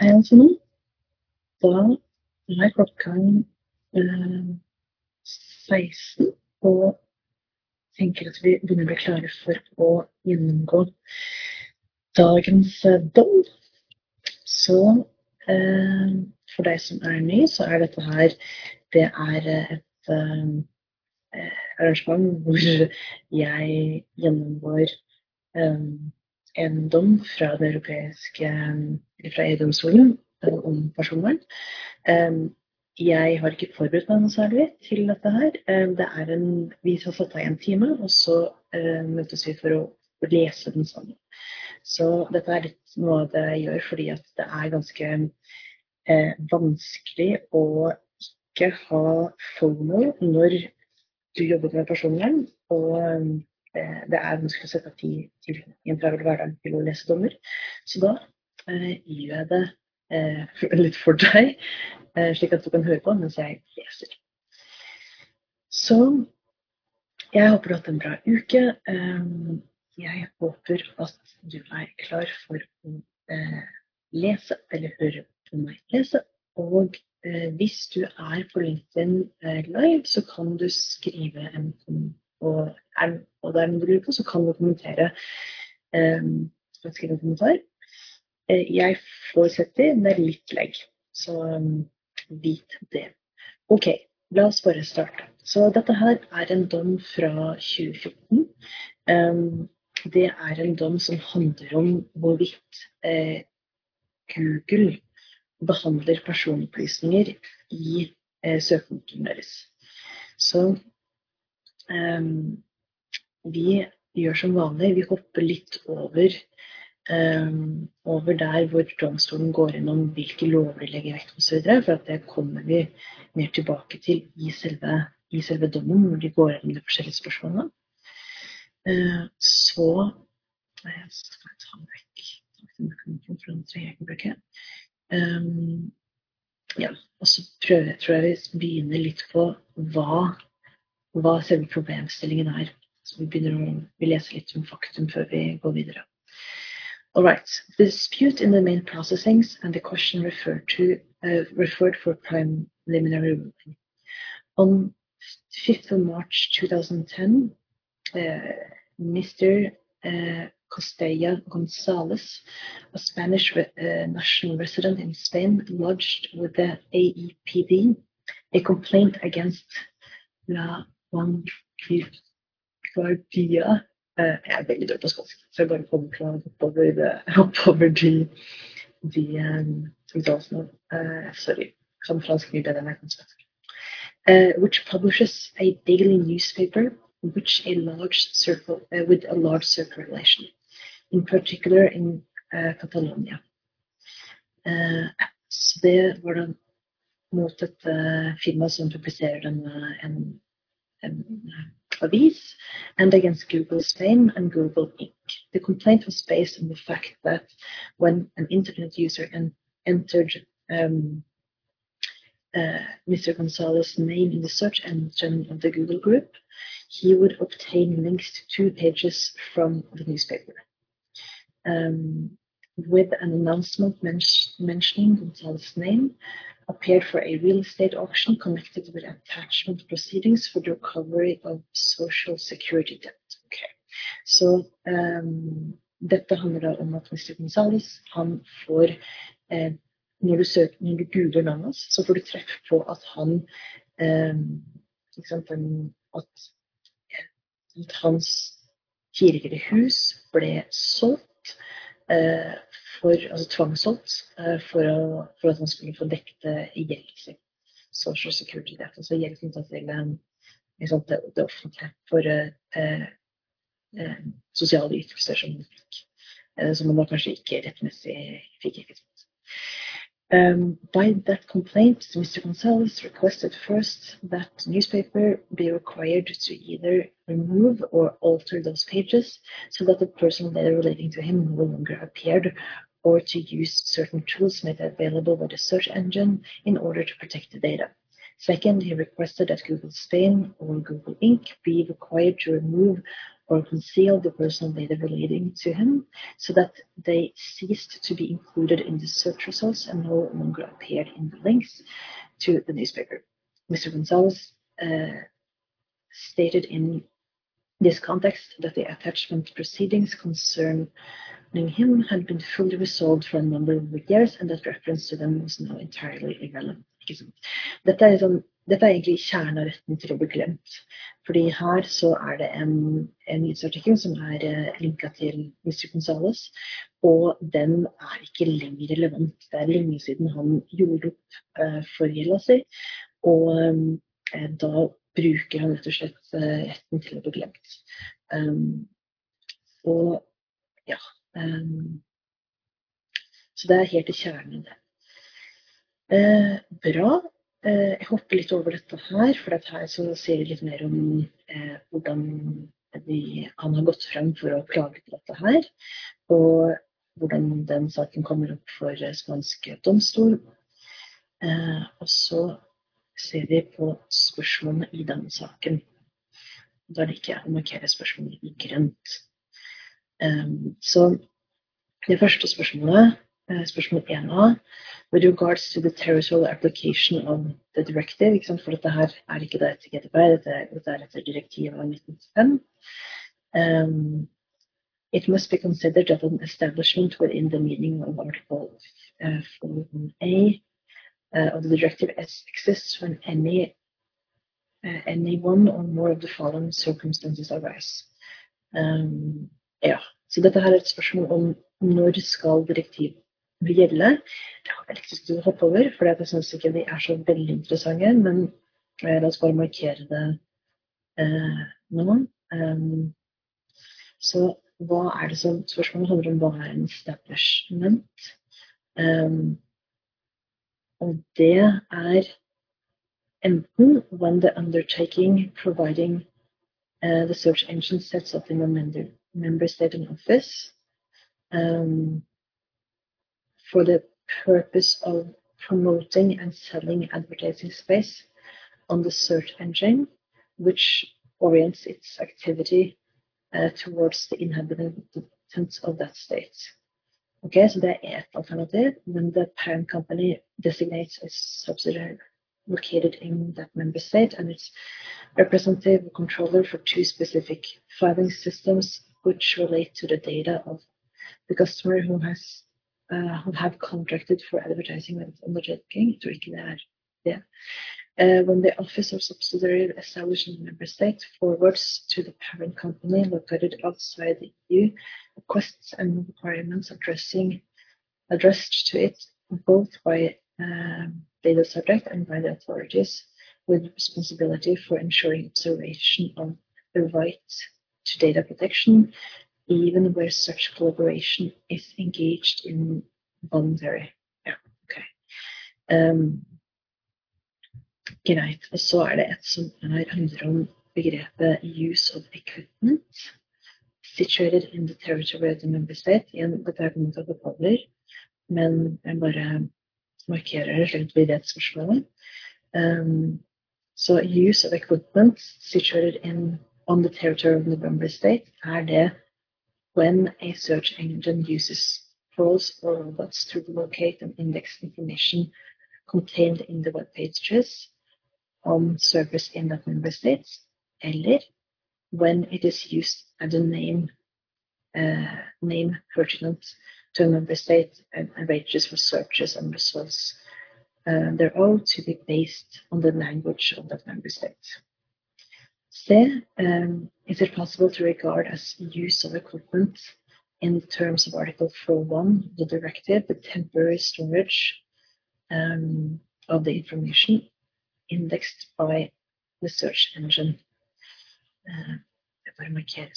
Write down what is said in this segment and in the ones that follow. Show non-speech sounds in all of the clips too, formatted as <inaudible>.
Altså nå, da er klokka eh, 16, og tenker at vi begynner å bli klare for å gjennomgå dagens eh, dom. Så eh, for deg som er ny, så er dette her det er et eh, arrangement hvor jeg gjennomgår eh, en dom fra det europeiske fra EU-domstolen eh, om personvern. Eh, jeg har ikke forberedt meg noe særlig til dette her. Eh, det er en, vi har satt av en time, og så uh, møtes vi for å lese den sammen. Så dette er litt noe av det jeg gjør fordi at det er ganske eh, vanskelig å ikke ha FOMO når du jobber med personvern. Og eh, det er vanskelig å sette av tid til i en travel hverdag til å lese dommer. Så da gjør jeg det <laughs> litt for deg Eh, slik at du kan høre på mens jeg leser. Så jeg håper du har hatt en bra uke. Eh, jeg håper at du er klar for å eh, lese eller høre på meg lese. Og hvis du er på LinkedIn live, så kan du skrive en og, er, og er noe du lurer på, så kan du kommentere. skrive en kommentar. Jeg får med litt legg. Så Vit det. Ok, la oss bare starte. Så dette her er en dom fra 2014. Um, det er en dom som handler om hvorvidt eh, Google behandler personopplysninger i eh, søkemotoren deres. Så um, vi gjør som vanlig, vi hopper litt over um, over der hvor domstolen går gjennom hvilke lover de legger vekt på osv. For at det kommer vi mer tilbake til i selve, i selve dommen, hvor de går gjennom de forskjellige spørsmålene. Uh, så jeg skal ta vekk um, ja, og så prøver, jeg, tror jeg vi begynner litt på hva, hva selve problemstillingen er. Så vi begynner å vi leser litt om faktum før vi går videre. All right. The dispute in the main processings and the question referred to uh, referred for preliminary ruling. On 5th of March 2010, uh, Mr. Uh, Costeja Gonzalez, a Spanish re uh, national resident in Spain, lodged with the AEPD a complaint against La Vanguardia jeg er veldig dårlig på spansk, så jeg bare kommer til de, sorry. Uh, which publishes a daily newspaper which a large circle, uh, with a large circulation, in particular in uh, Catalonia. Så det var da mot et firma som publiserer denne en, en, And against Google Spain and Google Inc. The complaint was based on the fact that when an internet user en entered um, uh, Mr. Gonzalez's name in the search engine of the Google group, he would obtain links to two pages from the newspaper. Um, with an announcement men mentioning Gonzalez's name, appeared for a real estate auction connected with attachment proceedings for the recovery of social security debt. Okay. Så um, dette handler om at Mr. Gonzalez han får eh, når, du søker, når du googler navnet hans, så får du treff på at han eh, en, at, at hans tidligere hus ble solgt eh, for, altså tvangsholdt for, for, for, at han skulle få dekket gjelden sin. Social security debt, altså gjeld knytta til liksom, det, det, offentlige for eh, eh, sosiale ytelser som han fikk. som han da kanskje ikke rettmessig fikk. ikke. Um, by that complaint, Mr. Gonzalez requested first that newspaper be required to either remove or alter those pages so that the personal data relating to him no longer appeared or to use certain tools made available by the search engine in order to protect the data. Second, he requested that Google Spain or Google Inc. be required to remove or conceal the personal data relating to him so that they ceased to be included in the search results and no longer appeared in the links to the newspaper. Mr. Gonzalez uh, stated in this context that the attachment proceedings concerning him had been fully resolved for a number of years, and that reference to them was now entirely irrelevant. Dette er, liksom, dette er egentlig kjernen av retten til å bli glemt. Fordi her så er det en, en nyhetsartikkel som er uh, linka til Mr. Gonzales, og den er ikke lenger relevant. Det er lenge siden han gjorde opp uh, for gjelda si, og um, da bruker han rett og slett retten til å bli glemt. Um, og ja um, Så det er helt i kjernen, det. Eh, bra. Eh, jeg hopper litt over dette her, for dette her ser vi litt mer om eh, hvordan de, han har gått frem for å klage på dette her. Og hvordan den saken kommer opp for spansk domstol. Eh, og så ser vi på spørsmålene i denne saken. Da liker jeg å markere spørsmålene i grønt. Eh, så det første spørsmålet Eh, spørsmål 1a with regards to the territorial application of the directive. For dette her er ikke det etter GDPR, dette, dette er etter direktivet av 1995. Um, it must be considered that an establishment within the meaning of Article uh, 4A uh, of the directive exists when any uh, any one or more of the following circumstances arise. Um, ja, så dette her er et spørsmål om når skal gjelde. Det har jeg litt lyst til å hoppe over, for jeg syns ikke de er så veldig interessante. Men eh, la oss bare markere det eh, nå. Um, så hva er det som Spørsmålet handler om hva er en establishment? Um, og det er enten when the undertaking providing uh, the search engine sets up in a member, member state and office. Um, for the purpose of promoting and selling advertising space on the search engine, which orients its activity uh, towards the inhabitants of that state. Okay, so det er ett alternativ, men the parent company designates a subsidiary located in that member state and its representative controller for two specific filing systems which relate to the data of the customer who has uh, have contracted for advertising with undertaking. Jeg tror ikke det er when the office or subsidiary established in the member state forwards to the parent company located outside the EU requests and requirements addressed to it both by um, data subject and by the authorities with responsibility for ensuring observation of the right to data protection even where such collaboration is engaged in voluntary. Ja, ok. Um, greit. Og så er det et som er, handler om begrepet use of equipment situated in the territory of the member state. Igjen, dette er kommet av opphaver, men jeg bare markerer det slik at vi vet spørsmålet. Um, så use of equipment situated in on the territory of the member state er det when a search engine uses crawls or robots to locate and index information contained in the web pages on servers in that member states, eller when it is used as a name uh, name pertinent to a member state and arranges for searches and results uh, thereof to be based on the language of that member state. Um, is it possible to regard as use of equipment in terms of Article 4.1 of the directive the temporary storage um, of the information indexed by the search engine? Uh, jeg bare markerer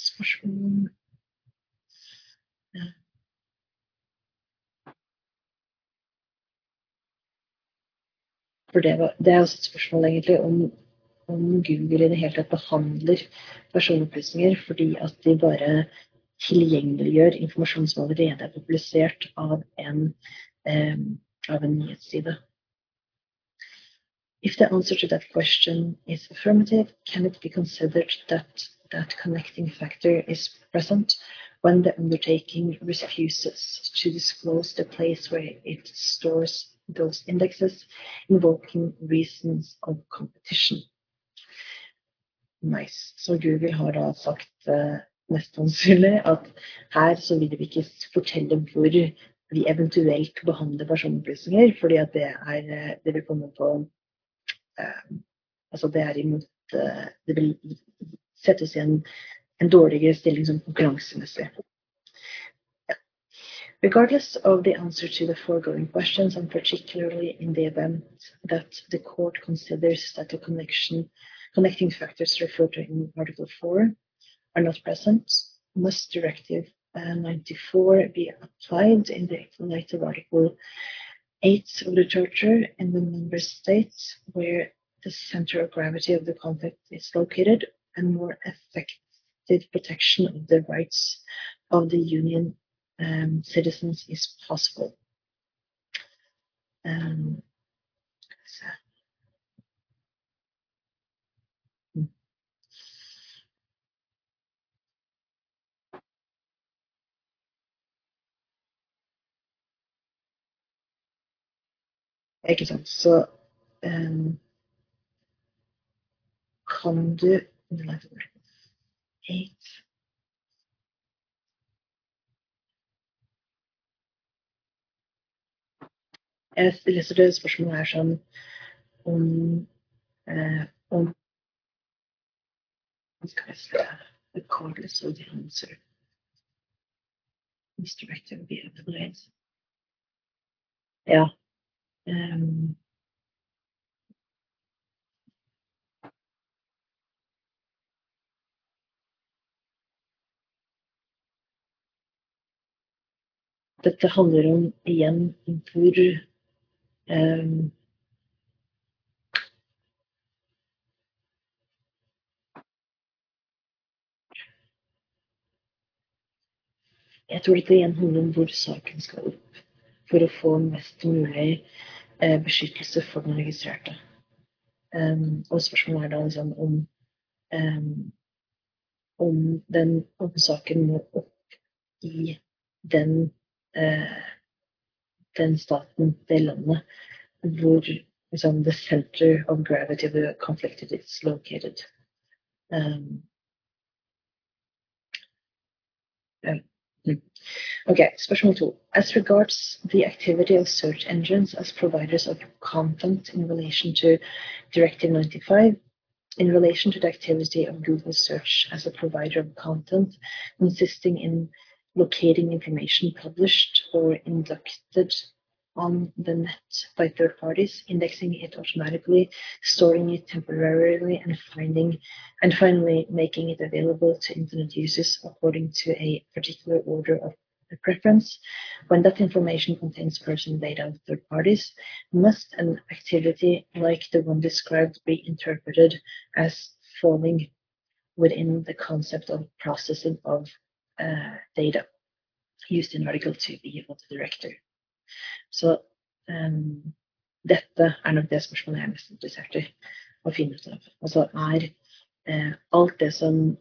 for det, var, det er også et spørsmål egentlig om om Google i det hele tatt behandler personopplysninger fordi at de bare tilgjengeliggjør informasjon som allerede er publisert av en, um, av en nyhetsside. If the answer to that question is affirmative, can it be considered that that connecting factor is present when the undertaking refuses to disclose the place where it stores those indexes, invoking reasons of competition. Nice. Så har da sagt uh, mest sannsynlig at her så vil vi ikke fortelle hvor vi eventuelt behandler personopplysninger, fordi at det er eh, det vil komme på uh, Altså det er imot Det vil settes i en, en dårligere stilling som konkurransemessig. Regardless of the answer to the foregoing questions, and particularly in the event that the court considers that the connection, connecting factors referred to in Article 4 are not present, must Directive uh, 94 be applied in the light of Article 8 of the Charter in the member states where the center of gravity of the conflict is located and more effective protection of the rights of the Union um, citizens is possible. Um, Ikke sant. Så um, kan du Eight. Jeg leser det spørsmålet her sånn om, eh, om Skal vi se Regardless of the answer. Misdirected via the blades. Ja. Um, dette handler om igjen hvor Um, jeg tror dette igjen handler om hvor saken skal opp, for å få mest mulig beskyttelse for den registrerte. Um, og spørsmålet er da liksom om, um, om, den, om saken må opp i den eh, den staten, det landet, hvor liksom, the center of gravity of the conflict is located. Um, Okay, spørsmål to. As regards the activity of search engines as providers of content in relation to Directive 95, in relation to the activity of Google search as a provider of content consisting in locating information published or inducted on the net by third parties, indexing it automatically, storing it temporarily, and finding and finally making it available to internet users according to a particular order of preference. When that information contains personal data of third parties, must an activity like the one described be interpreted as falling within the concept of processing of uh, data used in Article 2b of the Director. Så um, dette er nok det spørsmålet jeg er mest interessert i å finne ut av. Altså er eh, alt det som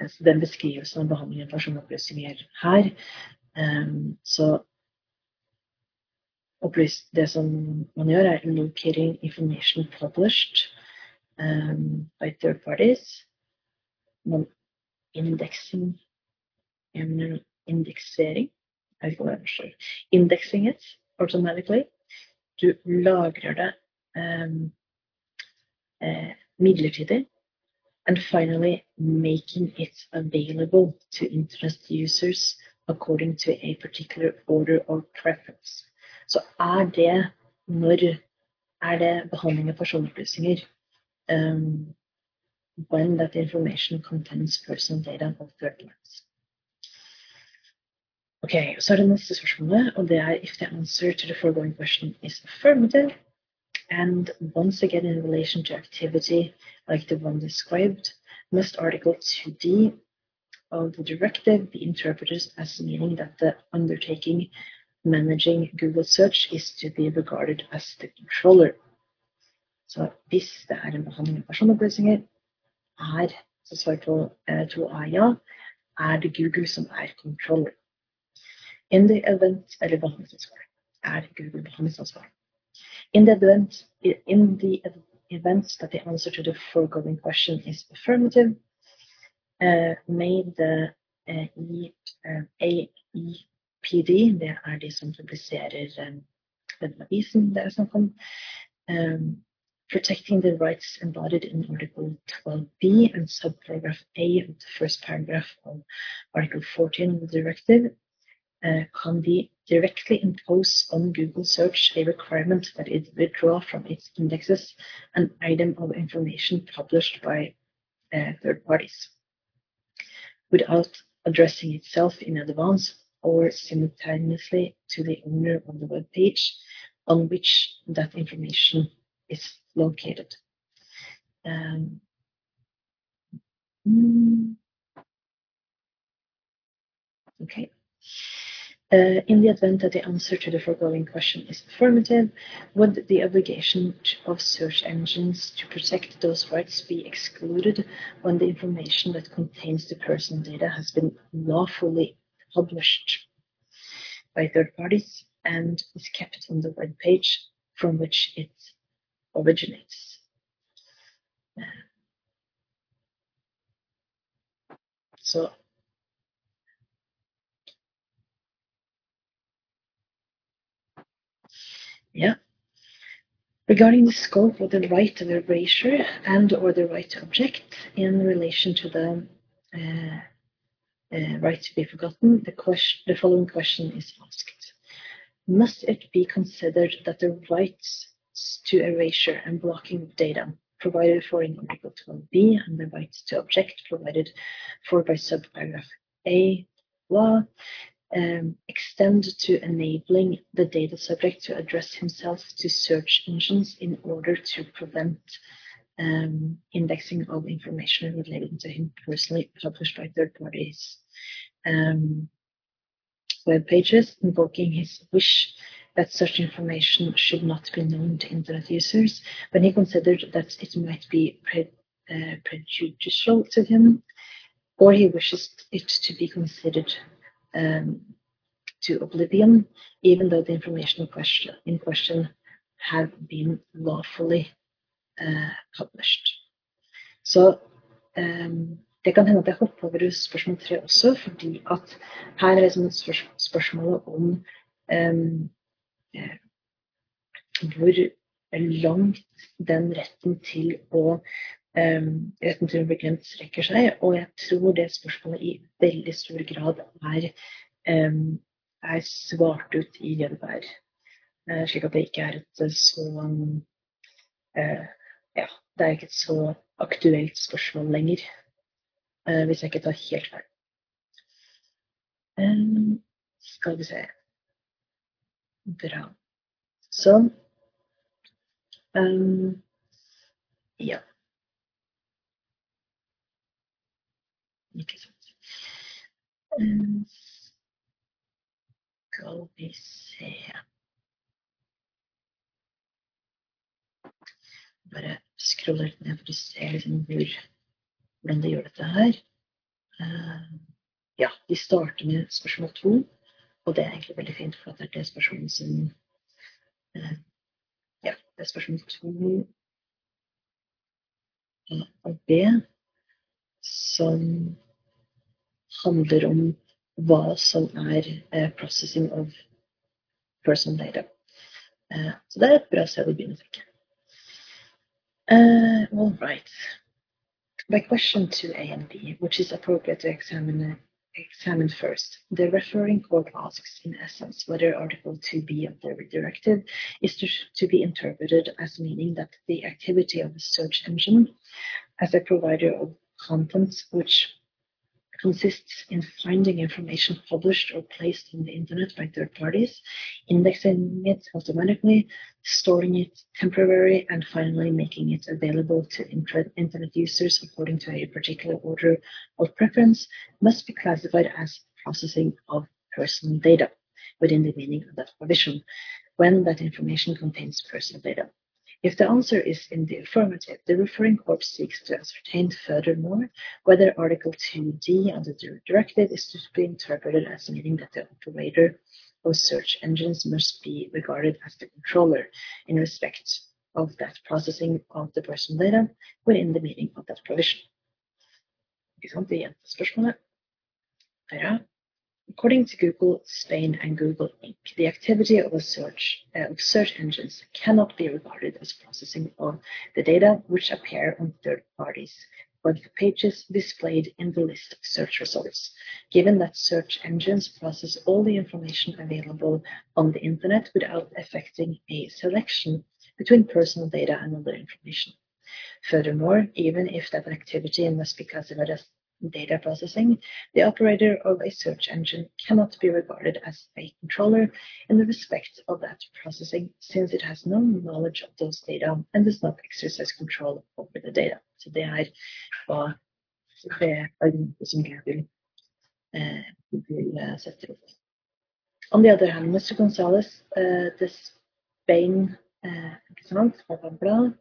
altså Den beskrivelsen av behandling av personopplysninger her, um, så opplyst, Det som man gjør, er locating information published um, by third parties. Man indexing indeksering. Indexing it automatically. Du lagrer det um, uh, midlertidig. And finally, making it available to interest users according to a particular order or preference. Så er det når er det behandling av personopplysninger um, when that information contains personal data of third parties. Okay, så er det neste spørsmålet, og det er if the answer to the foregoing question is affirmative, and once again in relation to activity like the one described, must Article 2D of the directive be interpreted as meaning that the undertaking managing Google search is to be regarded as the controller. Så hvis det er en behandling av personopplysninger, er Så svar på eh, to er ja. Er det Google som er controller? In the event, Google? In the event, in the event that the answer to the foregoing question is affirmative, uh, may the uh, e, uh, AEPD, det er de som publiserer um, den avisen det er snakk om, um, protecting the rights embodied in Article 12b and subparagraph A of the first paragraph of Article 14 of the directive, can be directly impose on Google search a requirement that it withdraw from its indexes an item of information published by uh, third parties without addressing itself in advance or simultaneously to the owner of the web page on which that information is located. Um, mm, okay. Uh, in the event that the answer to the foregoing question is affirmative, would the obligation of search engines to protect those rights be excluded when the information that contains the personal data has been lawfully published by third parties and is kept on the web page from which it originates? Uh, so Yeah. Regarding the scope of the right of erasure and or the right to object in relation to the uh, uh, right to be forgotten, the, question, the following question is asked. Must it be considered that the rights to erasure and blocking of data provided for in Article 12b and the right to object provided for by subparagraph A law um, extend to enabling the data subject to address himself to search engines in order to prevent um, indexing of information relating to him personally published by third parties. Um, web pages invoking his wish that such information should not be known to internet users when he considered that it might be pre uh, prejudicial to him or he wishes it to be considered um, to oblivion, even though the information in question, in question have been lawfully uh, published. Så um, det kan hende at jeg hopper over spørsmål tre også, fordi at her er det som spørsmålet om um, eh, hvor langt den retten til å retten til bli strekker seg. Og jeg tror det spørsmålet i veldig stor grad er, um, er svart ut i gjenvær. Uh, slik at det ikke er et så uh, Ja, det er ikke et så aktuelt spørsmål lenger. Hvis jeg ikke tar helt feil. Um, skal vi se Bra. Så um, Ja. Ikke sant. Um, skal vi se Bare skrolle litt ned for å se liksom hvor, hvordan de gjør dette her. Uh, ja, de starter med spørsmål to, og det er egentlig veldig fint, for det er det spørsmålet som uh, Ja, det er spørsmål to A og B som handler om hva som er uh, processing of personal data. Uh, så det er et bra sted å begynne, tenker jeg. Uh, all right. My question to A and B, which is appropriate to examine examine first. The referring court asks, in essence, whether Article 2b of the directive is to, to, be interpreted as meaning that the activity of a search engine as a provider of content which consists in finding information published or placed on the internet by third parties, indexing it automatically, storing it temporarily, and finally making it available to internet users according to a particular order of preference must be classified as processing of personal data within the meaning of that provision when that information contains personal data. If the answer is in the affirmative, the referring court seeks to ascertain furthermore whether Article 2D under the directive is to be interpreted as meaning that the operator of search engines must be regarded as the controller in respect of that processing of the personal data within the meaning of that provision. Ikke sant? Gjentar spørsmålet. Høyre. According to Google Spain and Google Inc., the activity of a search uh, of search engines cannot be regarded as processing of the data which appear on third parties web pages displayed in the list of search results, given that search engines process all the information available on the internet without affecting a selection between personal data and other information. Furthermore, even if that activity must be classified as data processing, the operator of a search engine cannot be regarded as a controller in the respect of that processing, since it has no knowledge of those data and does not exercise control over the data. Så det er hva det argumentet som vil sette opp. On the other hand, Mr. Gonzalez, uh, the Spain, uh, ikke sant, bla, bla, bla,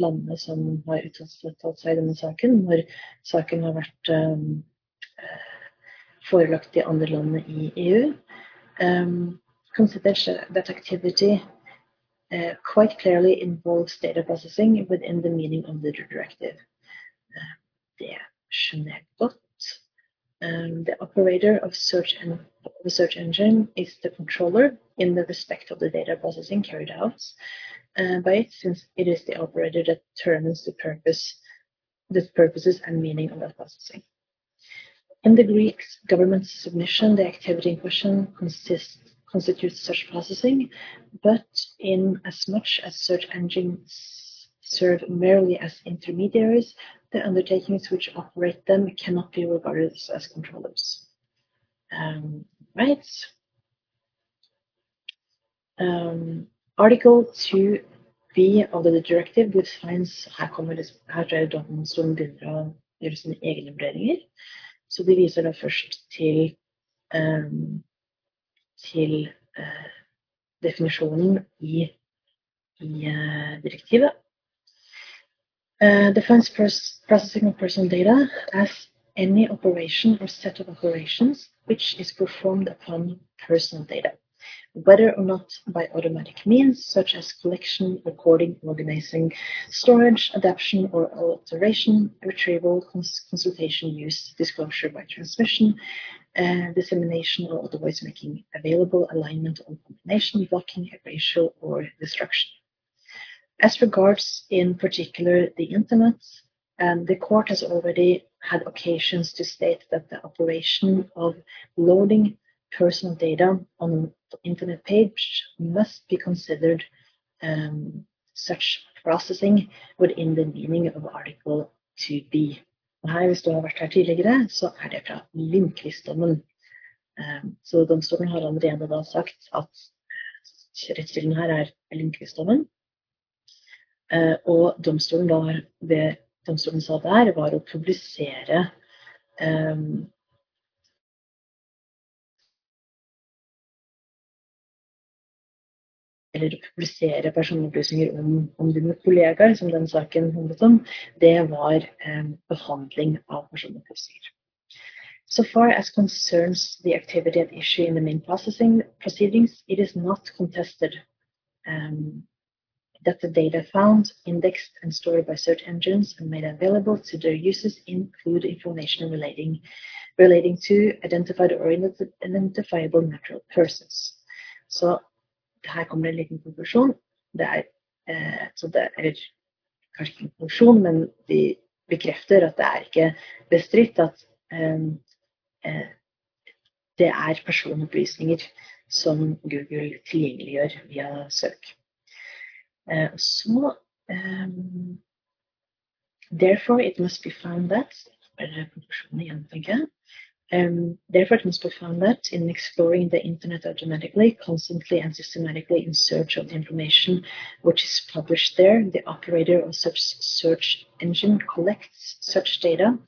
landene som har uttalt seg i denne saken, når saken har vært um, forelagt de andre landene i EU. Um, consider that activity uh, quite clearly involves data processing within the meaning of the directive. Uh, det skjønner jeg godt. Um, the operator of search and of a search engine is the controller in the respect of the data processing carried out by it, since it is the operator that determines the purpose, the purposes and meaning of that processing. In the Greek government's submission, the activity in question consists, constitutes such processing, but in as much as search engines serve merely as intermediaries, the undertakings which operate them cannot be regarded as controllers. Um, right. Um, Article 2b of the directive defines Her kommer her tror jeg domstolen begynner å gjøre sine egne vurderinger. Så de viser da først til, um, til uh, definisjonen i, i uh, direktivet. Uh, defines processing of personal data as any operation or set of operations which is performed upon personal data whether or not by automatic means such as collection, recording, organizing, storage, adaptation or alteration, retrieval, cons consultation, use, disclosure by transmission, uh, dissemination or otherwise making available, alignment or combination, blocking, erasure or destruction. As regards in particular the internet, um, the court has already had occasions to state that the operation of loading personal data on the internet page must be considered um, such processing within the meaning of Article 2b. Og her, Hvis du har vært her tidligere, så er det fra Lindqvist-dommen. Um, så domstolen har allerede da sagt at rettskilden her er Lindqvist-dommen. Uh, og domstolen da, det domstolen sa der, var å publisere um, eller publisere personopplysninger om, om dine kollegaer, som den saken handlet om, det var eh, behandling av personopplysninger. So far as concerns the activity at issue in the main processing proceedings, it is not contested um, that the data found, indexed, and stored by search engines and made available to their users include information relating relating to identified or identifiable natural persons. Så her kommer det en liten konklusjon. Det er, eh, så det er kanskje ikke en konklusjon, men de bekrefter at det er ikke bestridt at eh, eh, det er personopplysninger som Google tilgjengeliggjør via søk. Eh, så um, Therefore, it must be found that eller konklusjonen igjen, tenker jeg. Um, therefore, it must be found that in exploring the internet automatically, constantly and systematically in search of the information which is published there, the operator of such search engine collects such data,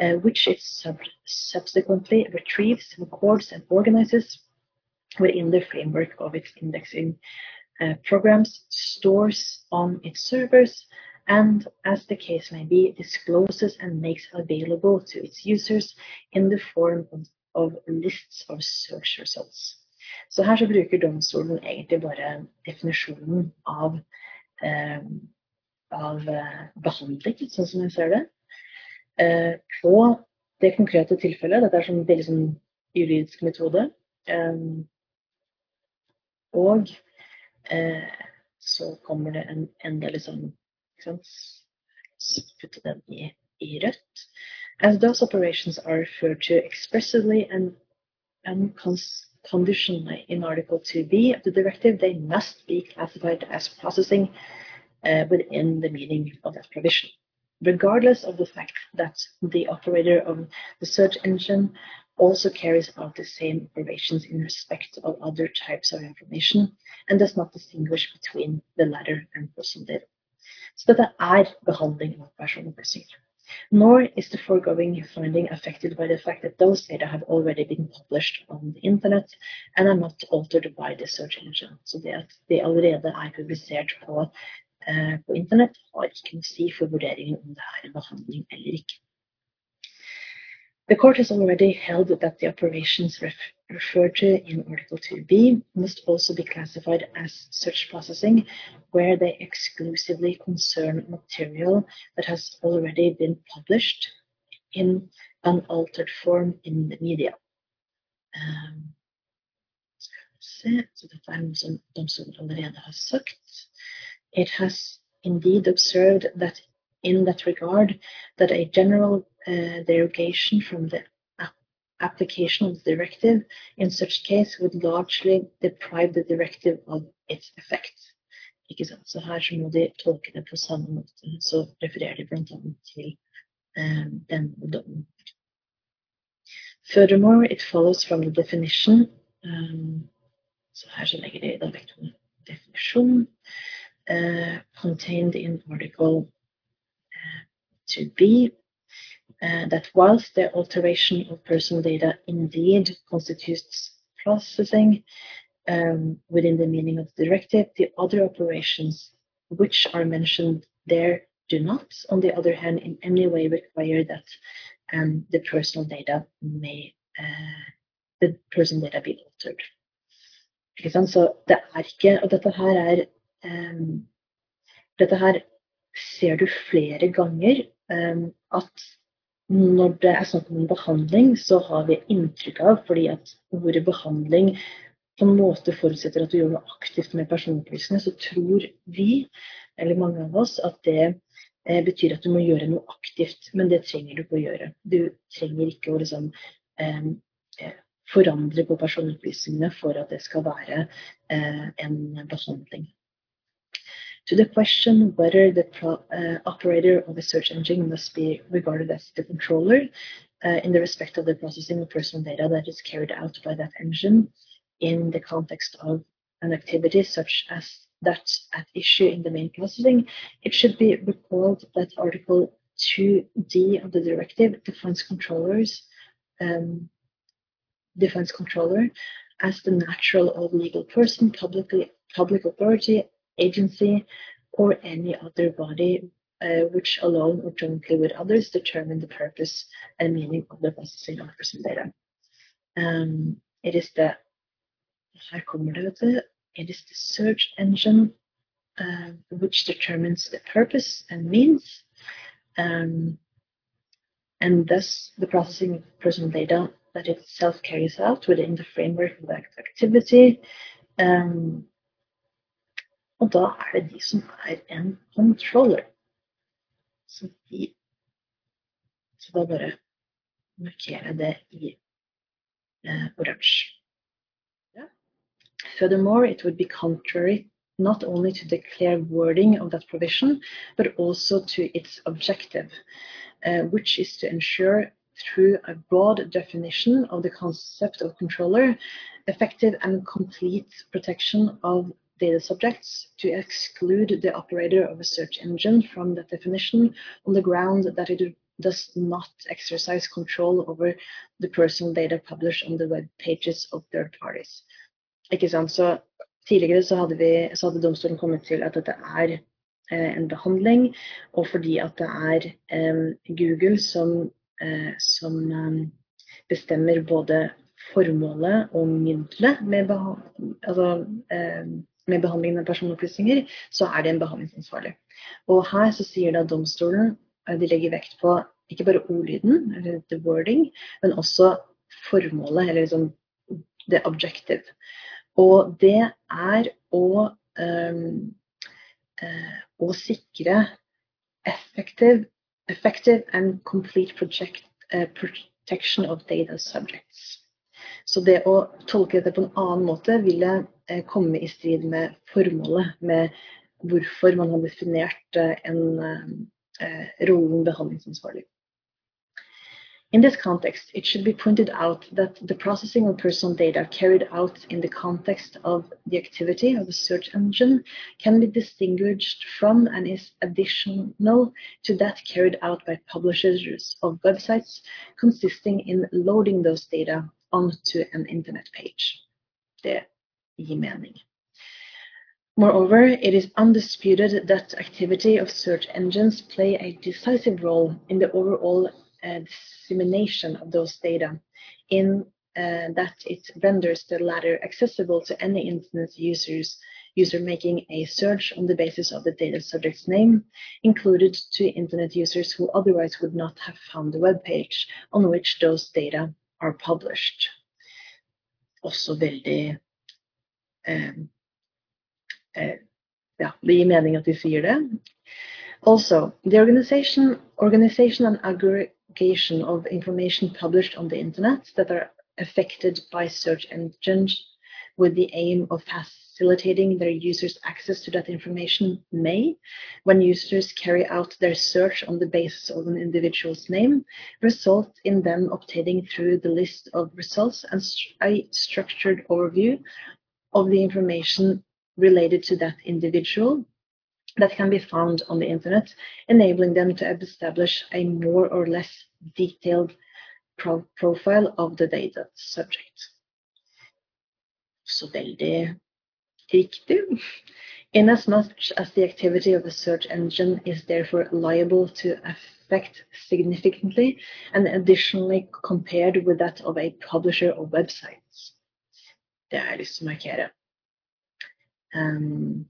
uh, which it sub subsequently retrieves, records, and organizes within the framework of its indexing uh, programs, stores on its servers, and, as the case may be, discloses and makes available to its users in the form of, of lists of search results. Så her så bruker domstolen egentlig bare definisjonen av, eh, av eh, behandling, sånn som jeg ser det. Eh, på det konkrete tilfellet, dette er som veldig sånn juridisk metode, eh, og eh, så kommer det en, en del liksom I, i rødt. As those operations are referred to expressively and unconditionally in Article 2b of the directive, they must be classified as processing uh, within the meaning of that provision. Regardless of the fact that the operator of the search engine also carries out the same operations in respect of other types of information and does not distinguish between the latter and personal data. Så dette er behandling av personopplysninger. Nor is the foregoing finding affected by the fact that those data have already been published on the internet and are not altered by the search engine. Så det at de allerede er publisert på, uh, på internett, har ikke noe å si for vurderingen om det er en behandling eller ikke. The court has already held that the operations ref referred to in Article 2b must also be classified as search processing where they exclusively concern material that has already been published in unaltered form in the media. Um. It has indeed observed that in that regard that a general uh, derogation from the application of the directive in such case would largely deprive the directive of its effect. Ikke sant? Så her så må de tolke det på samme måte. Så refererer de bl.a. til um, denne dommen. Furthermore, it follows from the definition um, Så her så legger de da vekt på definisjon uh, contained in article to be uh, that whilst the alteration of personal data indeed constitutes processing um, within the meaning of the directive, the other operations which are mentioned there do not, on the other hand, in any way require that um, the personal data may uh, the personal data be altered. Ikke sant? Så det er ikke Og dette her er um, Dette her ser du flere ganger at når det er snakk om en behandling, så har vi inntrykk av, fordi at ordet behandling på en måte forutsetter at du gjør noe aktivt med personopplysningene, så tror vi, eller mange av oss, at det eh, betyr at du må gjøre noe aktivt. Men det trenger du ikke å gjøre. Du trenger ikke å liksom ehm, eh, forandre på personopplysningene for at det skal være eh, en behandling. To the question whether the uh, operator of a search engine must be regarded as the controller uh, in the respect of the processing of personal data that is carried out by that engine in the context of an activity such as that at issue in the main processing, it should be recalled that Article 2D of the directive defines controllers um, defines controller as the natural or legal person, publicly public authority, agency, or any other body uh, which alone or jointly with others determine the purpose and meaning of the processing of personal data. Um, it is the her kommer det, vet du. It is the search engine uh, which determines the purpose and means, um, and thus the processing of personal data that itself carries out within the framework of that activity um, Og da er det de som er en controller. Så, de, så da bare markerer jeg det i oransje. Yeah. Furthermore, it would be contrary not only to the clear wording of that provision, but also to its objective, uh, which is to ensure through a broad definition of the concept of controller, effective and complete protection of data subjects to exclude the operator of a search engine from that definition on the ground that it does not exercise control over the personal data published on the web pages of third parties. Ikke sant? Så tidligere så hadde, vi, så hadde domstolen kommet til at dette er eh, en behandling, og fordi at det er eh, Google som, eh, som eh, bestemmer både formålet og middelet med, altså, eh, med behandlingen av personopplysninger, så er det en behandlingsansvarlig. Og her så sier da domstolen de legger vekt på ikke bare ordlyden, eller the wording, men også formålet, eller liksom the objective. Og det er å, um, uh, å sikre effective, effective and complete project, uh, protection of data subjects. Så det å tolke dette på en annen måte ville eh, komme i strid med formålet, med hvorfor man har definert eh, en eh, rollen behandlingsansvarlig. In this context, it should be pointed out that the processing of personal data carried out in the context of the activity of a search engine can be distinguished from and is additional to that carried out by publishers of websites, consisting in loading those data onto an internet page. the mening. Moreover, it is undisputed that activity of search engines play a decisive role in the overall uh, dissemination of those data in uh, that it renders the latter accessible to any internet users user making a search on the basis of the data subject's name, included to internet users who otherwise would not have found the web page on which those data are published. Også veldig eh, eh, Ja, det gir mening at de sier det. Also, the organization, organization and aggregation of information published on the internet that are affected by search engines with the aim of facilitating their users access to that information may, when users carry out their search on the basis of an individual's name, result in them obtaining through the list of results and a structured overview of the information related to that individual that can be found on the internet, enabling them to establish a more or less detailed pro profile of the data subject. Så veldig riktig. Inasmuch as the activity of a search engine is therefore liable to affect significantly and additionally compared with that of a publisher of websites. Det har jeg lyst til å markere. Um,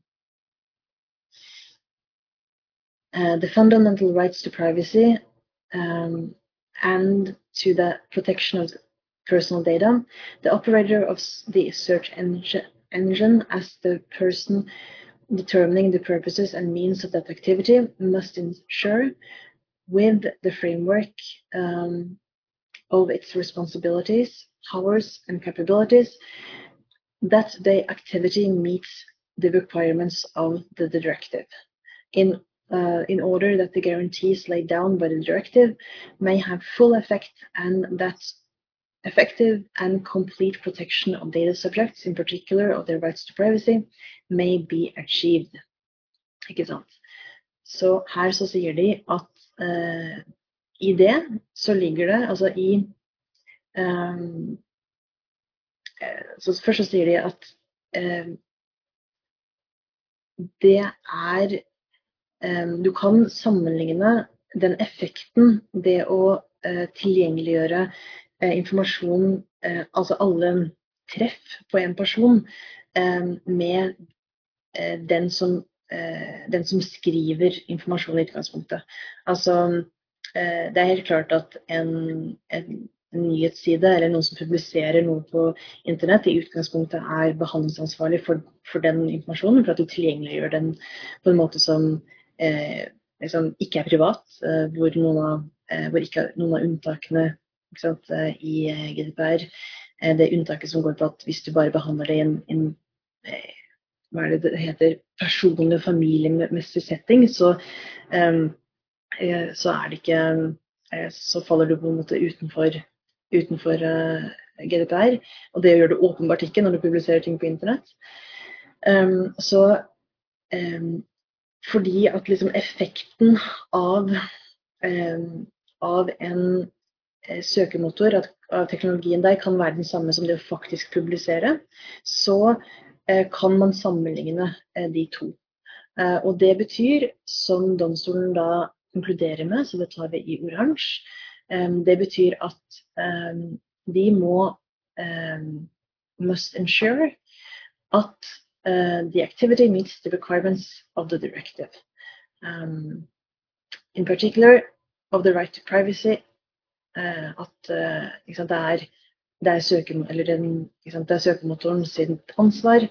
uh, the fundamental rights to privacy um, and to the protection of personal data, the operator of the search engine, engine as the person determining the purposes and means of that activity must ensure with the framework um, of its responsibilities, powers, and capabilities that the activity meets the requirements of the directive. In uh, in order that the guarantees laid down by the directive may have full effect and that effective and complete protection of data subjects, in particular of their rights to privacy, may be achieved. Ikke sant? Så her så sier de at uh, i det så ligger det altså i um, så Først så sier de at uh, det er um, Du kan sammenligne den effekten det å uh, tilgjengeliggjøre informasjon, uh, altså alle treff på en person, med den som, den som skriver informasjon i utgangspunktet. Altså, det er helt klart at en, en nyhetsside eller noen som publiserer noe på internett, i utgangspunktet er behandlingsansvarlig for, for den informasjonen, for at du tilgjengeliggjør den på en måte som eh, liksom ikke er privat, eh, hvor, noen av, eh, hvor ikke noen av unntakene sant, eh, i eh, GDPR eh, Det unntaket som går på at hvis du bare behandler det i en, en hva er det det heter, personlig og familiemessig setting, så, så er det ikke så faller du på en måte utenfor utenfor GDPR. Og det gjør du åpenbart ikke når du publiserer ting på internett. Um, så um, fordi at liksom effekten av, av en søkemotor, at, av teknologien der, kan være den samme som det å faktisk publisere, så kan man sammenligne de to. Og det betyr, som domstolen da konkluderer med, så det tar vi i oransje, det betyr at de må must ensure at the activity meets the requirements of the directive. In particular of the right to privacy. Uh, at uh, sant, det, er, det, er søken, den, sant, det, er søkemotoren sitt ansvar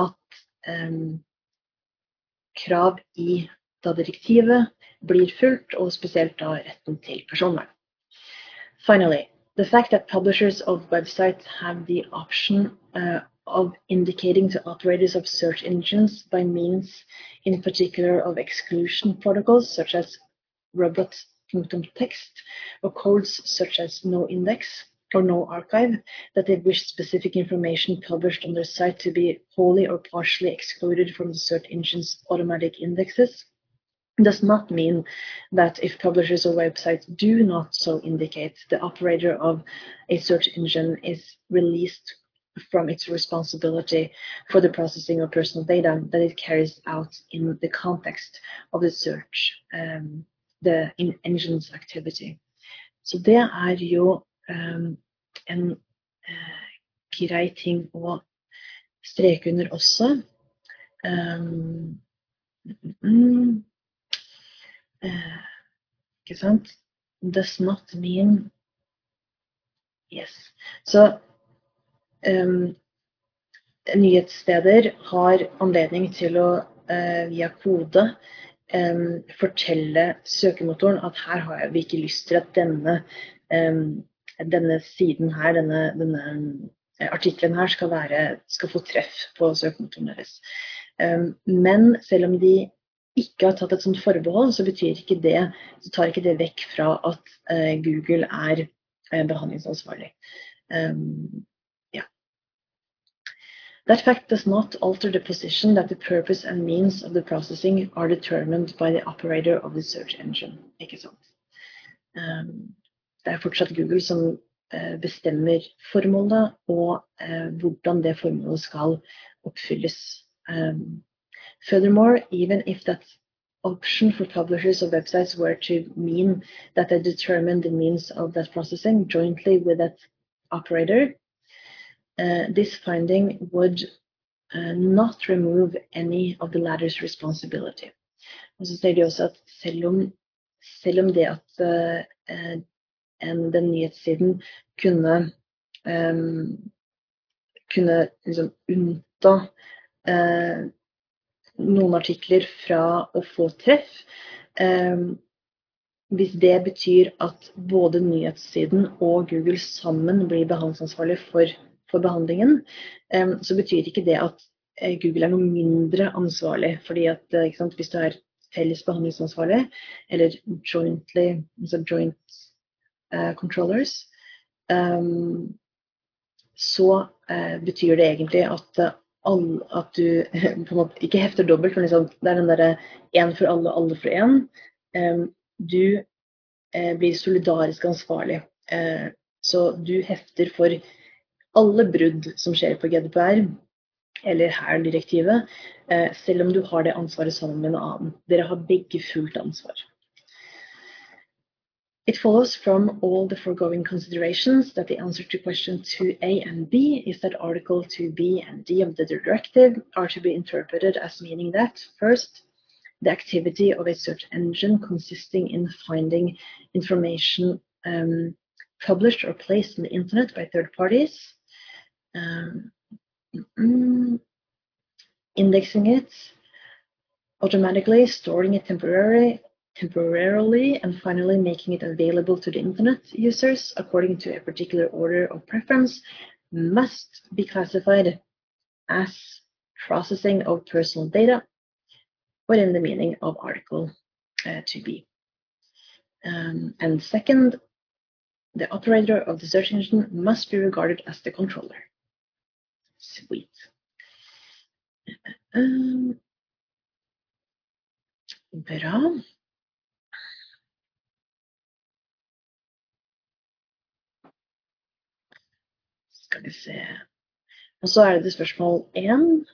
at um, krav i da direktivet blir fulgt, og spesielt da retten til personvern. Finally, the fact that publishers of websites have the option uh, of indicating to operators of search engines by means, in particular, of exclusion protocols such as robot.text or codes such as no index or no archive, that they wish specific information published on their site to be wholly or partially excluded from the search engine's automatic indexes does not mean that if publishers or websites do not so indicate, the operator of a search engine is released from its responsibility for the processing of personal data that it carries out in the context of the search, um, the in engine's activity. Så det er jo um, en uh, grei ting å streke under også. Um, mm, uh, ikke sant? Does not mean Yes. Så um, nyhetssteder har anledning til å uh, via kode um, fortelle søkemotoren at her har vi ikke lyst til at denne, um, denne siden her, denne, denne eh, artikkelen her, skal, være, skal, få treff på søkemotoren deres. men selv om de ikke har tatt et sånt forbehold, så ikke det, så tar ikke det vekk fra at uh, Google er uh, behandlingsansvarlig. Um, That fact does not alter the position that the purpose and means of the processing are determined by the operator of the search engine. Ikke sant? Um, det er fortsatt Google som uh, bestemmer formålet og uh, hvordan det formålet skal oppfylles. Um, furthermore, even if that option for publishers of websites were to mean that they determine the means of that processing jointly with that operator, this finding would uh, not remove any of the latter's responsibility. Og så sier de også at selv om, selv om det at uh, en, den nyhetssiden kunne, um, kunne liksom unnta uh, noen artikler fra å få treff, um, hvis det betyr at både nyhetssiden og Google sammen blir behandlingsansvarlig for for behandlingen, så betyr ikke det at eh, Google er noe mindre ansvarlig. fordi at eh, sant, hvis du er felles behandlingsansvarlig, eller jointly, altså joint uh, controllers, um, så uh, betyr det egentlig at, all, at du <laughs> på en måte ikke hefter dobbelt, men liksom, det er den derre én for alle, alle for én. Um, du uh, blir solidarisk ansvarlig. så du hefter for alle brudd som skjer på GDPR, eller her direktivet, eh, selv om du har det ansvaret sammen med en annen. Dere har begge fullt ansvar. It follows from all the foregoing considerations that the answer to question 2a and b is that Article 2b and d of the directive are to be interpreted as meaning that, first, the activity of a search engine consisting in finding information um, published or placed on the internet by third parties, um, mm, indexing it automatically, storing it temporarily, temporarily, and finally making it available to the internet users according to a particular order of preference must be classified as processing of personal data within the meaning of Article uh, 2b. Um, and second, the operator of the search engine must be regarded as the controller. Sweet. Um, bra. Skal vi se Og så er det spørsmål én,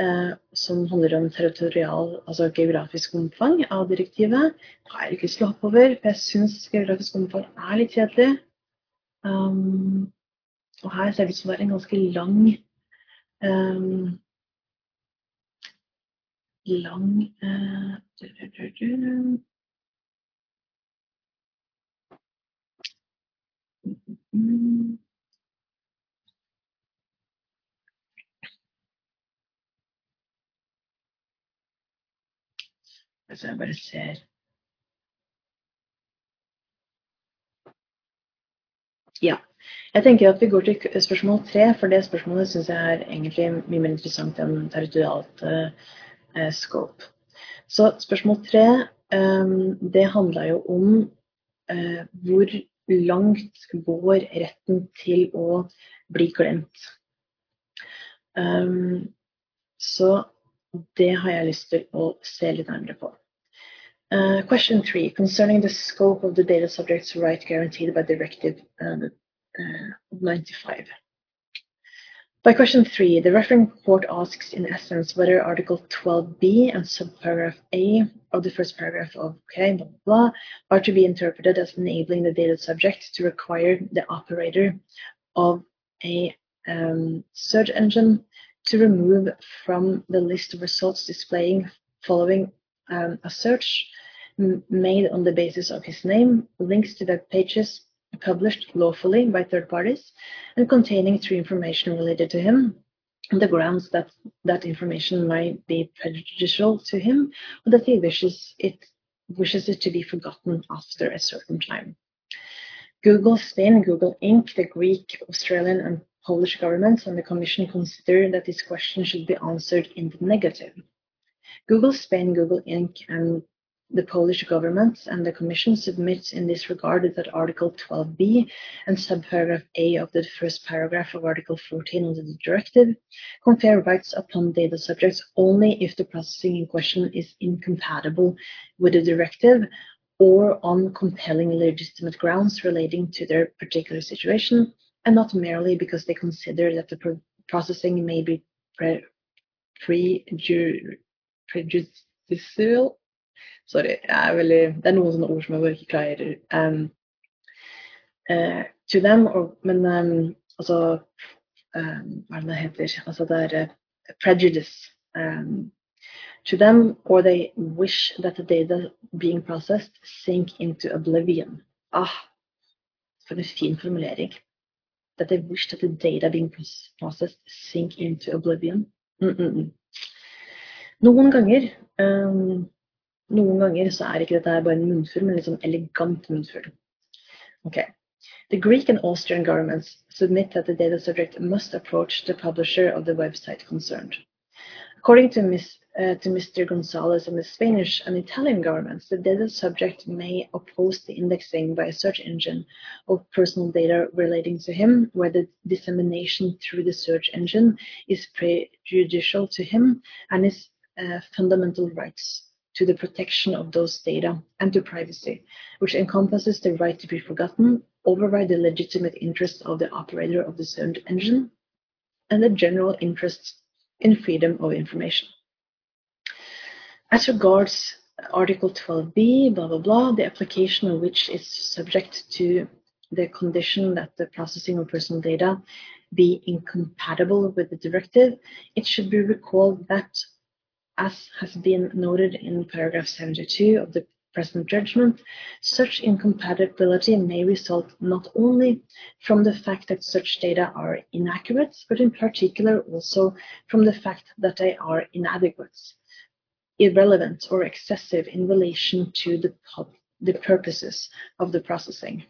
eh, som handler om territorial, altså geografisk omfang av direktivet. Det har jeg ikke lyst til å hoppe over, for jeg syns geografisk omfang er litt kjedelig. Um, og her ser det ut som det er en ganske lang um, lang uh, Mm. Altså, jeg bare ser Ja. Jeg tenker at vi går til spørsmål tre, for det spørsmålet syns jeg er egentlig mye mer interessant enn territorialt eh, scope. Så spørsmål tre, um, det handla jo om eh, hvor langt går retten til å bli glemt. Um, så det har jeg lyst til å se litt nærmere på. Uh, question three, concerning the scope of the data subject's right guaranteed by Directive uh, 95. By question three, the referring court asks in essence whether Article 12b and subparagraph A of the first paragraph of okay, blah, blah, blah, are to be interpreted as enabling the data subject to require the operator of a um, search engine to remove from the list of results displaying following um, a search made on the basis of his name, links to web pages published lawfully by third parties and containing true information related to him on the grounds that that information might be prejudicial to him or that he wishes it wishes it to be forgotten after a certain time. Google Spain, Google Inc., the Greek, Austrian and Polish governments and the Commission consider that this question should be answered in the negative. Google Spain, Google Inc., and the Polish government and the Commission submit in this regard that Article 12b and subparagraph A of the first paragraph of Article 14 of the directive confer rights upon data subjects only if the processing in question is incompatible with the directive or on compelling legitimate grounds relating to their particular situation and not merely because they consider that the processing may be pre- prejudicial Sorry. Veldig, det er noen sånne ord som jeg bare ikke klarer. Um, uh, to them, or, men um, altså um, Hva er det det heter? Altså det er uh, prejudice. Um, to them, or they wish that the data being processed sink into oblivion. Ah, for en fin formulering. That they wish that the data being processed sink into oblivion. Mm -mm. Noen ganger um, Noen ganger så er ikke dette bare en munnfull, men elegant munnfull. Okay. The Greek and Austrian governments submit that the data subject must approach the publisher of the website concerned. According to, Ms, uh, to Mr. Gonzalez and the Spanish and Italian governments, the data subject may oppose the indexing by a search engine of personal data relating to him, where the dissemination through the search engine is prejudicial to him and his uh, fundamental rights to the protection of those data and to privacy, which encompasses the right to be forgotten, override the legitimate interests of the operator of the search engine, and the general interest in freedom of information. As regards Article 12b, blah, blah, blah, the application of which is subject to the condition that the processing of personal data be incompatible with the directive, it should be recalled that as has been noted in paragraph 72 of the present judgment, such incompatibility may result not only from the fact that such data are inaccurate, but in particular also from the fact that they are inadequate, irrelevant, or excessive in relation to the, the purposes of the processing,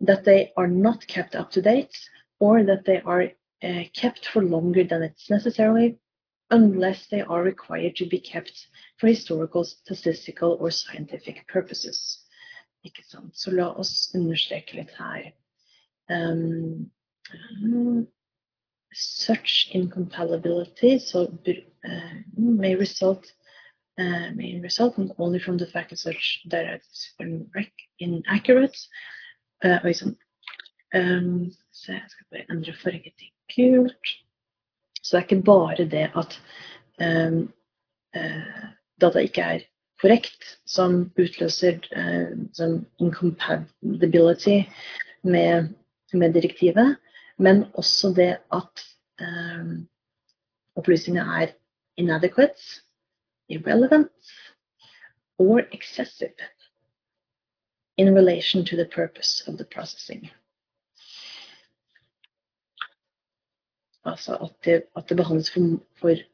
that they are not kept up to date, or that they are uh, kept for longer than it's necessary, unless they are required to be kept for historical, statistical or scientific purposes. Ikke sant? Så la oss understreke litt her. Um, such incompatibility so, uh, may result uh, may result not only from the fact that such is inaccurate uh, Oi sann. Um, så jeg skal bare endre farge. Så det er ikke bare det at um, uh, data ikke er korrekt, som utløser som incompatibility med, med, direktivet, men også det at um, opplysningene er inadequate, irrelevant or excessive in relation to the purpose of the processing. Altså at det, at det behandles for, for,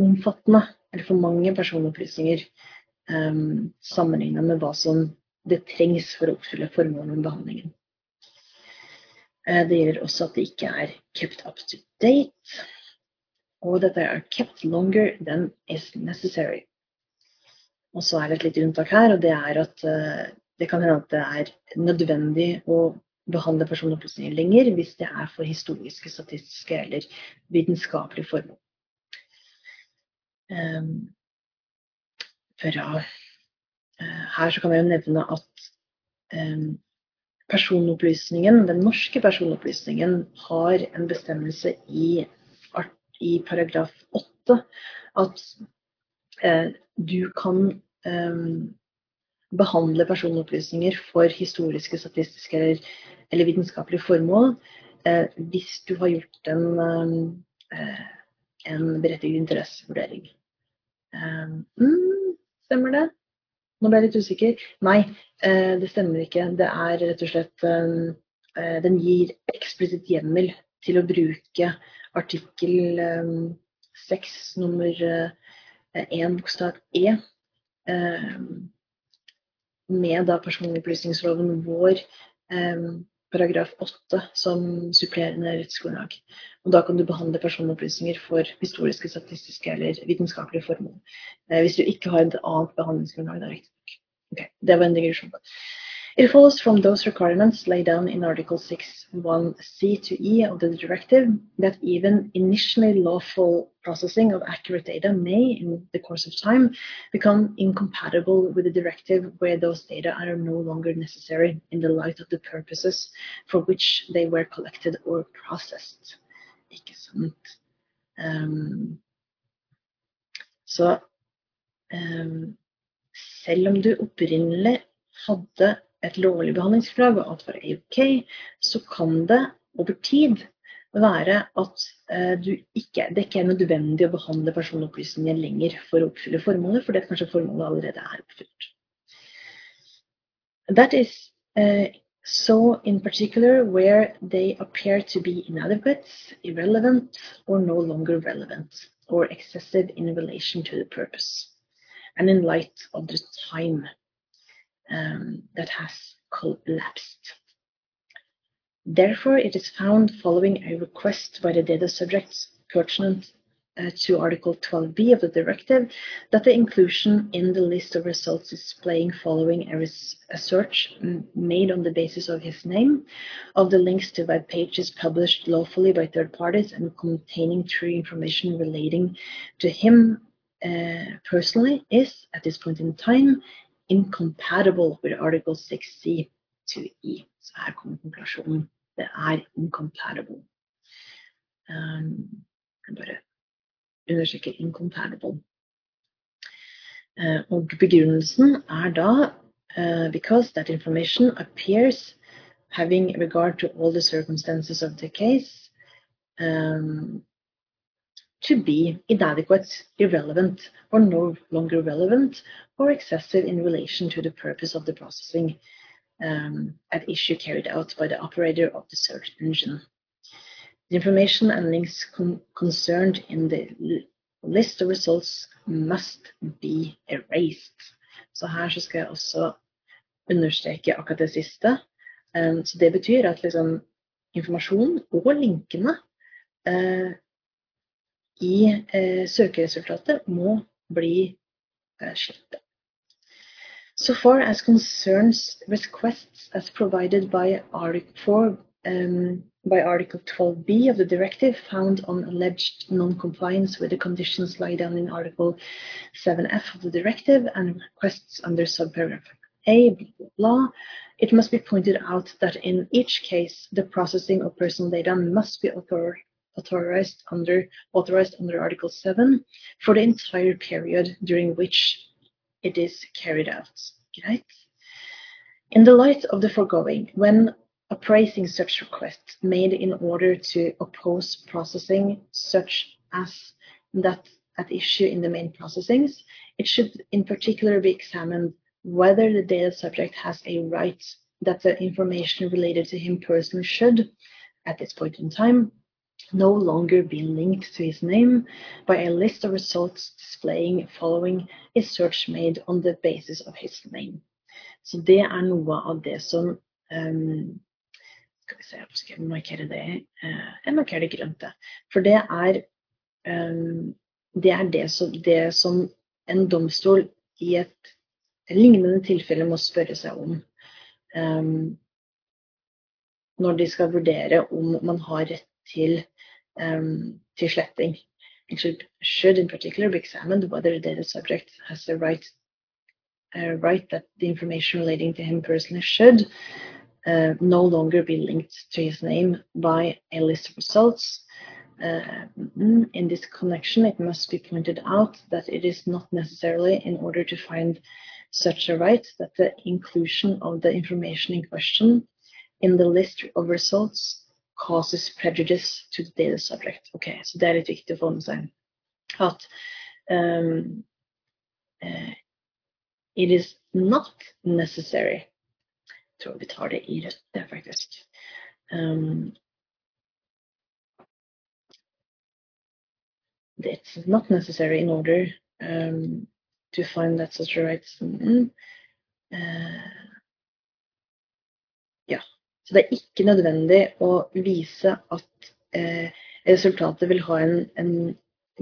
omfattende, eller for mange personopplysninger um, sammenligna med hva som det trengs for å oppfylle formålet med behandlingen. Uh, det gjelder også at det ikke er kept up to date, og dette er kept longer than is necessary. Og så er det et lite unntak her, og det er at uh, det kan hende at det er nødvendig å behandle personopplysninger lenger hvis det er for historiske, statistiske eller vitenskapelige formål. Fra, uh, her kan jeg nevne at um, personopplysningen, den norske personopplysningen har en bestemmelse i, i paragraf 8 at uh, du kan um, behandle personopplysninger for historiske, statistiske eller, eller vitenskapelige formål eh, hvis du har gjort en, eh, en berettiget interessevurdering. Eh, mm, stemmer det? Nå ble jeg litt usikker. Nei, eh, det stemmer ikke. Det er rett og slett eh, eh, Den gir eksplisitt hjemmel til å bruke artikkel 6 nummer 1 bokstav E med da personopplysningsloven vår eh, paragraf 8 som supplerende rettsgrunnlag. Og Da kan du behandle personopplysninger for historiske, statistiske eller vitenskapelige formål. Eh, hvis du ikke har et annet behandlingsgrunnlag. Da, riktignok. Okay, det var en digresjon. It follows from those requirements laid down in Article 6.1c to e of the directive that even initially lawful processing of accurate data may, in the course of time, become incompatible with the directive where those data are no longer necessary in the light of the purposes for which they were collected or processed. Ikke sant? Um, så um, selv om du opprinnelig hadde et lovlig behandlingsgrunnlag, og alt er OK, så kan det over tid være at uh, ikke, det ikke er nødvendig å behandle personopplysninger lenger for å oppfylle formålet, fordi kanskje formålet allerede er oppfylt. That is uh, so in particular where they appear to be inadequate, irrelevant, or no longer relevant, or excessive in relation to the purpose, and in light of the time um, that has collapsed. Therefore, it is found following a request by the data subject pertinent uh, to Article 12b of the directive that the inclusion in the list of results displaying following a, a search made on the basis of his name of the links to web pages published lawfully by third parties and containing true information relating to him uh, personally is, at this point in time, incompatible with Article 6c to E. Så her kommer konklusjonen. Det er incompatible. Um, jeg bare understreker incompatible. Uh, og begrunnelsen er da uh, because that information appears having regard to all the circumstances of the case um, to be inadequate, irrelevant, or no longer relevant, or excessive in relation to the purpose of the processing um, at issue carried out by the operator of the search engine. The information and links con concerned in the list of results must be erased. Så her så skal jeg også understreke akkurat det siste. Um, så det betyr at liksom, informasjonen og linkene uh, i eh, søkeresultatet må bli eh, slettet. So far as concerns requests as provided by Article 4 um, by Article 12b of the directive found on alleged non-compliance with the conditions laid down in Article 7f of the directive and requests under subparagraph A, blah, it must be pointed out that in each case the processing of personal data must be author authorized under, authorized under Article 7 for the entire period during which it is carried out. Right? In the light of the foregoing, when appraising such requests made in order to oppose processing such as that at issue in the main processings, it should in particular be examined whether the data subject has a right that the information related to him personally should, at this point in time, no longer be linked to his name by a list of results displaying following a search made on the basis of his name. Så det er noe av det som um, Skal vi se, skal jeg markere det? Uh, jeg markerer det grønt. For det er um, det er det som, det som, en domstol i et lignende tilfelle må spørre seg om. Um, når de skal vurdere om man har rett til, um. It should, should in particular be examined whether the data subject has the right uh, right that the information relating to him personally should uh, no longer be linked to his name by a list of results. Uh, in this connection, it must be pointed out that it is not necessarily in order to find such a right that the inclusion of the information in question in the list of results causes prejudice to the data subject. Ok, Så det er litt viktig å få med seg at um, uh, It is not necessary. Jeg tror vi tar det i rødt, faktisk. Um, it's not necessary in order um, to find that such a rights mm, uh, Ja. Så det er ikke nødvendig å vise at eh, resultatet vil ha en, en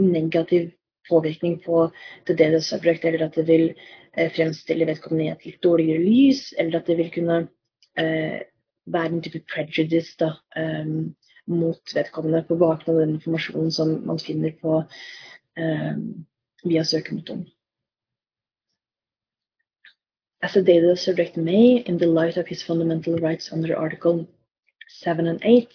negativ påvirkning på det subject, eller at det vil eh, fremstille vedkommende i et litt dårligere lys, eller at det vil kunne eh, være en type prejudice da, um, mot vedkommende på bakgrunn av den informasjonen som man finner på um, via søkemotoren. As a data subject may, in the light of his fundamental rights under Article 7 and 8,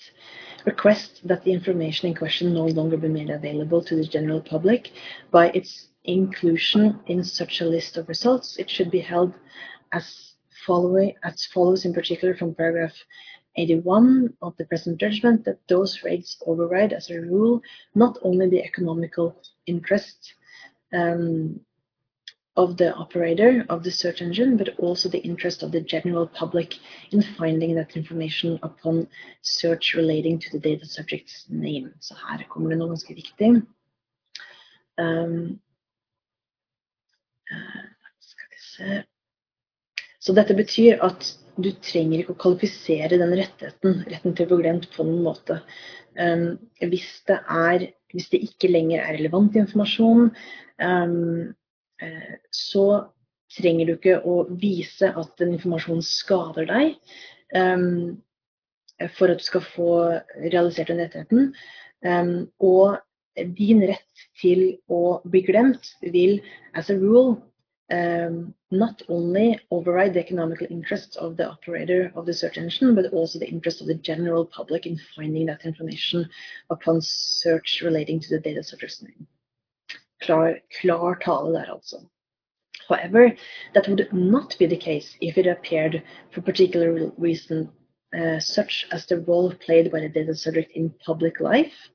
request that the information in question no longer be made available to the general public by its inclusion in such a list of results. It should be held as following as follows in particular from paragraph 81 of the present judgment that those rates override as a rule not only the economical interest um, of the operator of the search engine, but also the interest of the general public in finding that information upon search relating to the data subject's name. Så her kommer det noe ganske viktig. Um, uh, Så dette betyr at du trenger ikke å kvalifisere den rettigheten, retten til å bli glemt, på noen måte. Um, hvis, det er, hvis det ikke lenger er relevant informasjon, um, så trenger du ikke å vise at den informasjonen skader deg um, for at du skal få realisert den rettigheten. Um, og din rett til å bli glemt vil, as a rule, um, not only override the economical interest of the operator of the search engine, but also the interest of the general public in finding that information upon search relating to the data subject's name. Klar, klar tale der, altså. However, that would not be the case if it appeared for particular reason, uh, such as the role played by the data subject in public life,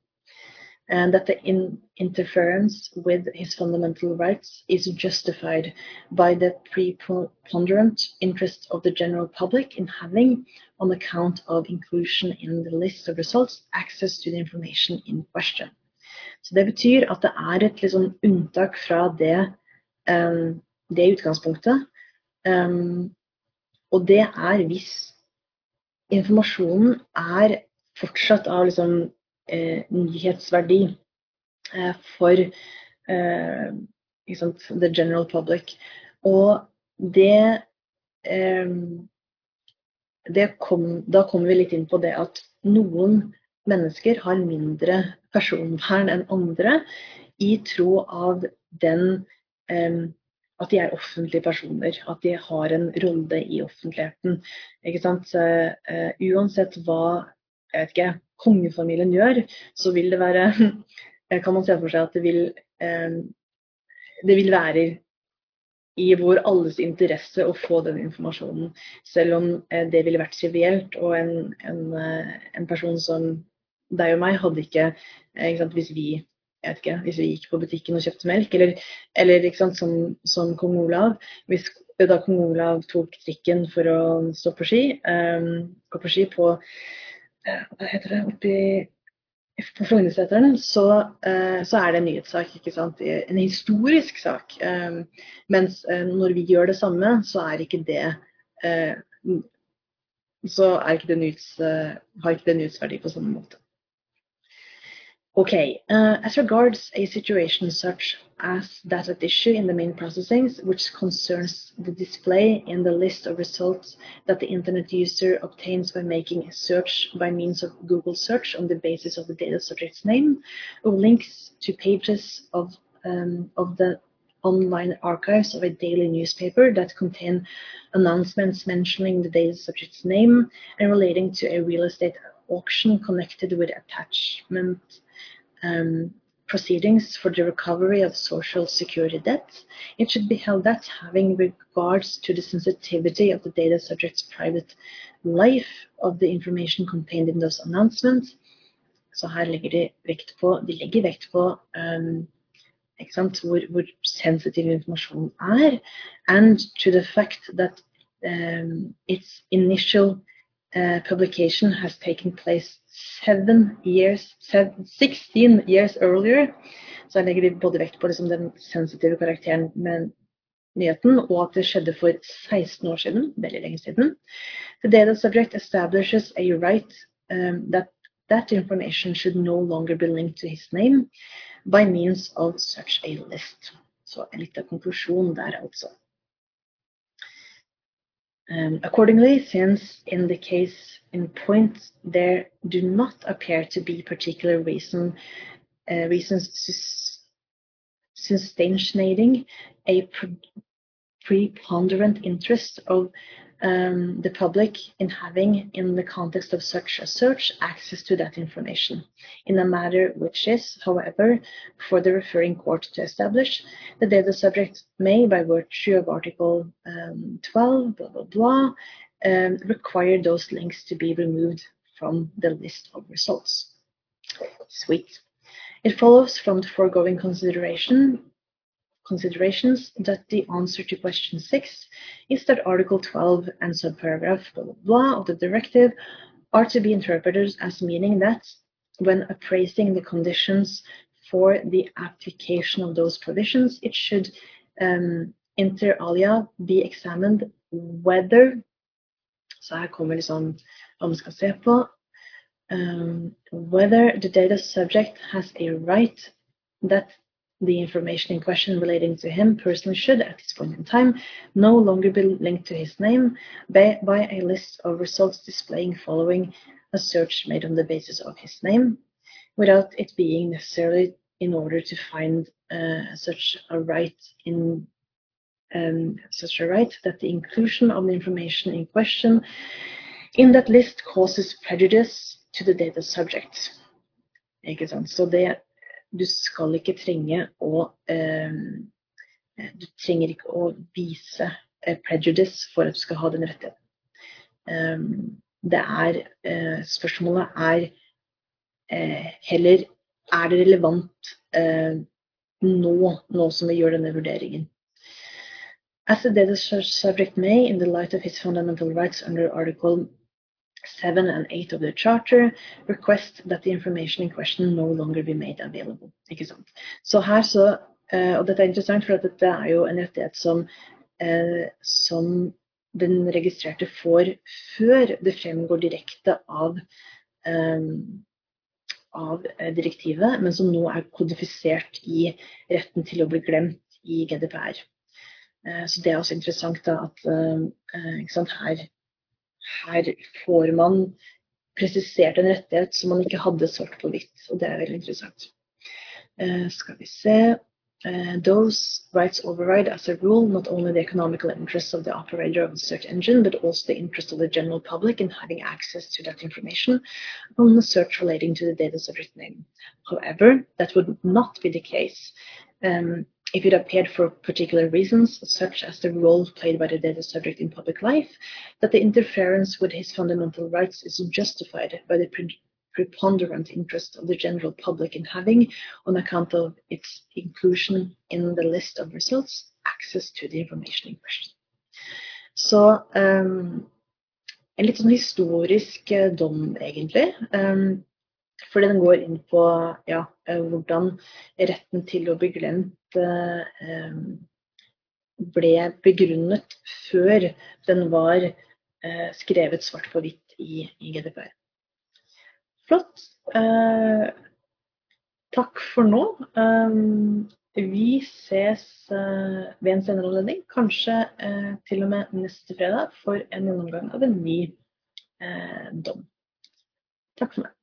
and that the in interference with his fundamental rights is justified by the preponderant interest of the general public in having, on account of inclusion in the list of results, access to the information in question. Så Det betyr at det er et liksom, unntak fra det, um, det utgangspunktet. Um, og det er hvis informasjonen er fortsatt av liksom, eh, nyhetsverdi eh, for eh, the general public. Og det, det kom, Da kommer vi litt inn på det at noen mennesker har mindre personvern enn andre i tro av den um, at de er offentlige personer, at de har en rolle i offentligheten. Så, uh, uansett hva ikke, kongefamilien gjør, så vil det være <laughs> Kan man se for seg at det vil, um, det vil være i vår alles interesse å få den informasjonen. Selv om uh, det ville vært trivielt, og en, en, en person som deg og meg hadde ikke, ikke sant, Hvis vi jeg vet ikke, hvis vi gikk på butikken og kjøpte melk, eller, eller sant, som, som, kong Olav. Hvis da kong Olav tok trikken for å stå på ski, um, gå på ski på uh, Hva heter det oppi på Frognerseteren, så, uh, så, er det en nyhetssak. ikke sant? En historisk sak. Um, mens uh, når vi gjør det samme, så er ikke det så er ikke det nyhets, har ikke det nyhetsverdi på samme måte. Okay, uh, as regards a situation such as that at issue in the main processing, which concerns the display in the list of results that the internet user obtains by making a search by means of Google search on the basis of the data subject's name, or links to pages of, um, of the online archives of a daily newspaper that contain announcements mentioning the data subject's name and relating to a real estate auction connected with attachment um, proceedings for the recovery of social security debts, it should be held that having regards to the sensitivity of the data subject's private life of the information contained in those announcements. Så her legger de vekt på, de legger vekt på um, hvor, hvor, sensitiv er, and to the fact that um, its initial uh, publication has taken place seven years, seven, 16 years earlier. Så her legger de både vekt på liksom den sensitive karakteren med nyheten, og at det skjedde for 16 år siden, veldig lenge siden. The data subject establishes a right um, that that information should no longer be linked to his name by means of such a list. Så en liten konklusjon der, altså. Um, accordingly, since in the case in point there do not appear to be particular reason uh, reasons substantiating a pre preponderant interest of um, the public in having, in the context of such a search, access to that information in a matter which is, however, for the referring court to establish, that the subject may, by virtue of Article um, 12, blah, blah, blah, um, require those links to be removed from the list of results. Sweet. It follows from the foregoing consideration considerations that the answer to question 6 is that Article 12 and subparagraph blah, blah, blah of the directive are to be interpreted as meaning that when appraising the conditions for the application of those provisions, it should um, inter alia be examined whether Så her kommer liksom hva man skal se på. Um, whether the data subject has a right that the information in question relating to him personally should, at this point in time, no longer be linked to his name by, by, a list of results displaying following a search made on the basis of his name, without it being necessarily in order to find uh, such a right in um, such a right that the inclusion of the information in question in that list causes prejudice to the data subject. Ikke sant? Så det du skal ikke trenge å um, Du trenger ikke å vise uh, prejudice for at du skal ha den rettigheten. Um, det er uh, Spørsmålet er heller er det relevant nå, nå som vi gjør denne vurderingen. As the data subject may, in the light of his fundamental rights under Article 7 and 8 of the Charter, request that the information in question no longer be made available. Ikke sant? Så her så, uh, og dette er interessant, for dette er jo en rettighet som, uh, som den registrerte får før det fremgår direkte av, um, av direktivet, men som nå er kodifisert i retten til å bli glemt i GDPR. Eh, så det er også interessant da, at sant, her, her, får man presisert en rettighet som man ikke hadde svart på hvitt. Og det er veldig interessant. Eh, skal vi se uh, those rights override, as a rule, not only the economical interests of the operator of the search engine, but also the interest of the general public in having access to that information on the search relating to the data subject name. However, that would not be the case um, if it appeared for particular reasons, such as the role played by the data subject in public life, that the interference with his fundamental rights is justified by the preponderant interest of the general public in having, on account of its inclusion in the list of results, access to the information in question. Så um, en litt sånn historisk eh, dom, egentlig. Um, fordi den går inn på ja, eh, hvordan retten til å bli glemt uh, ble begrunnet før den var skrevet svart på hvitt i, GDPR. Flott. Eh, takk for nå. Vi ses ved en senere anledning, kanskje til og med neste fredag, for en gjennomgang av en ny dom. Takk for meg.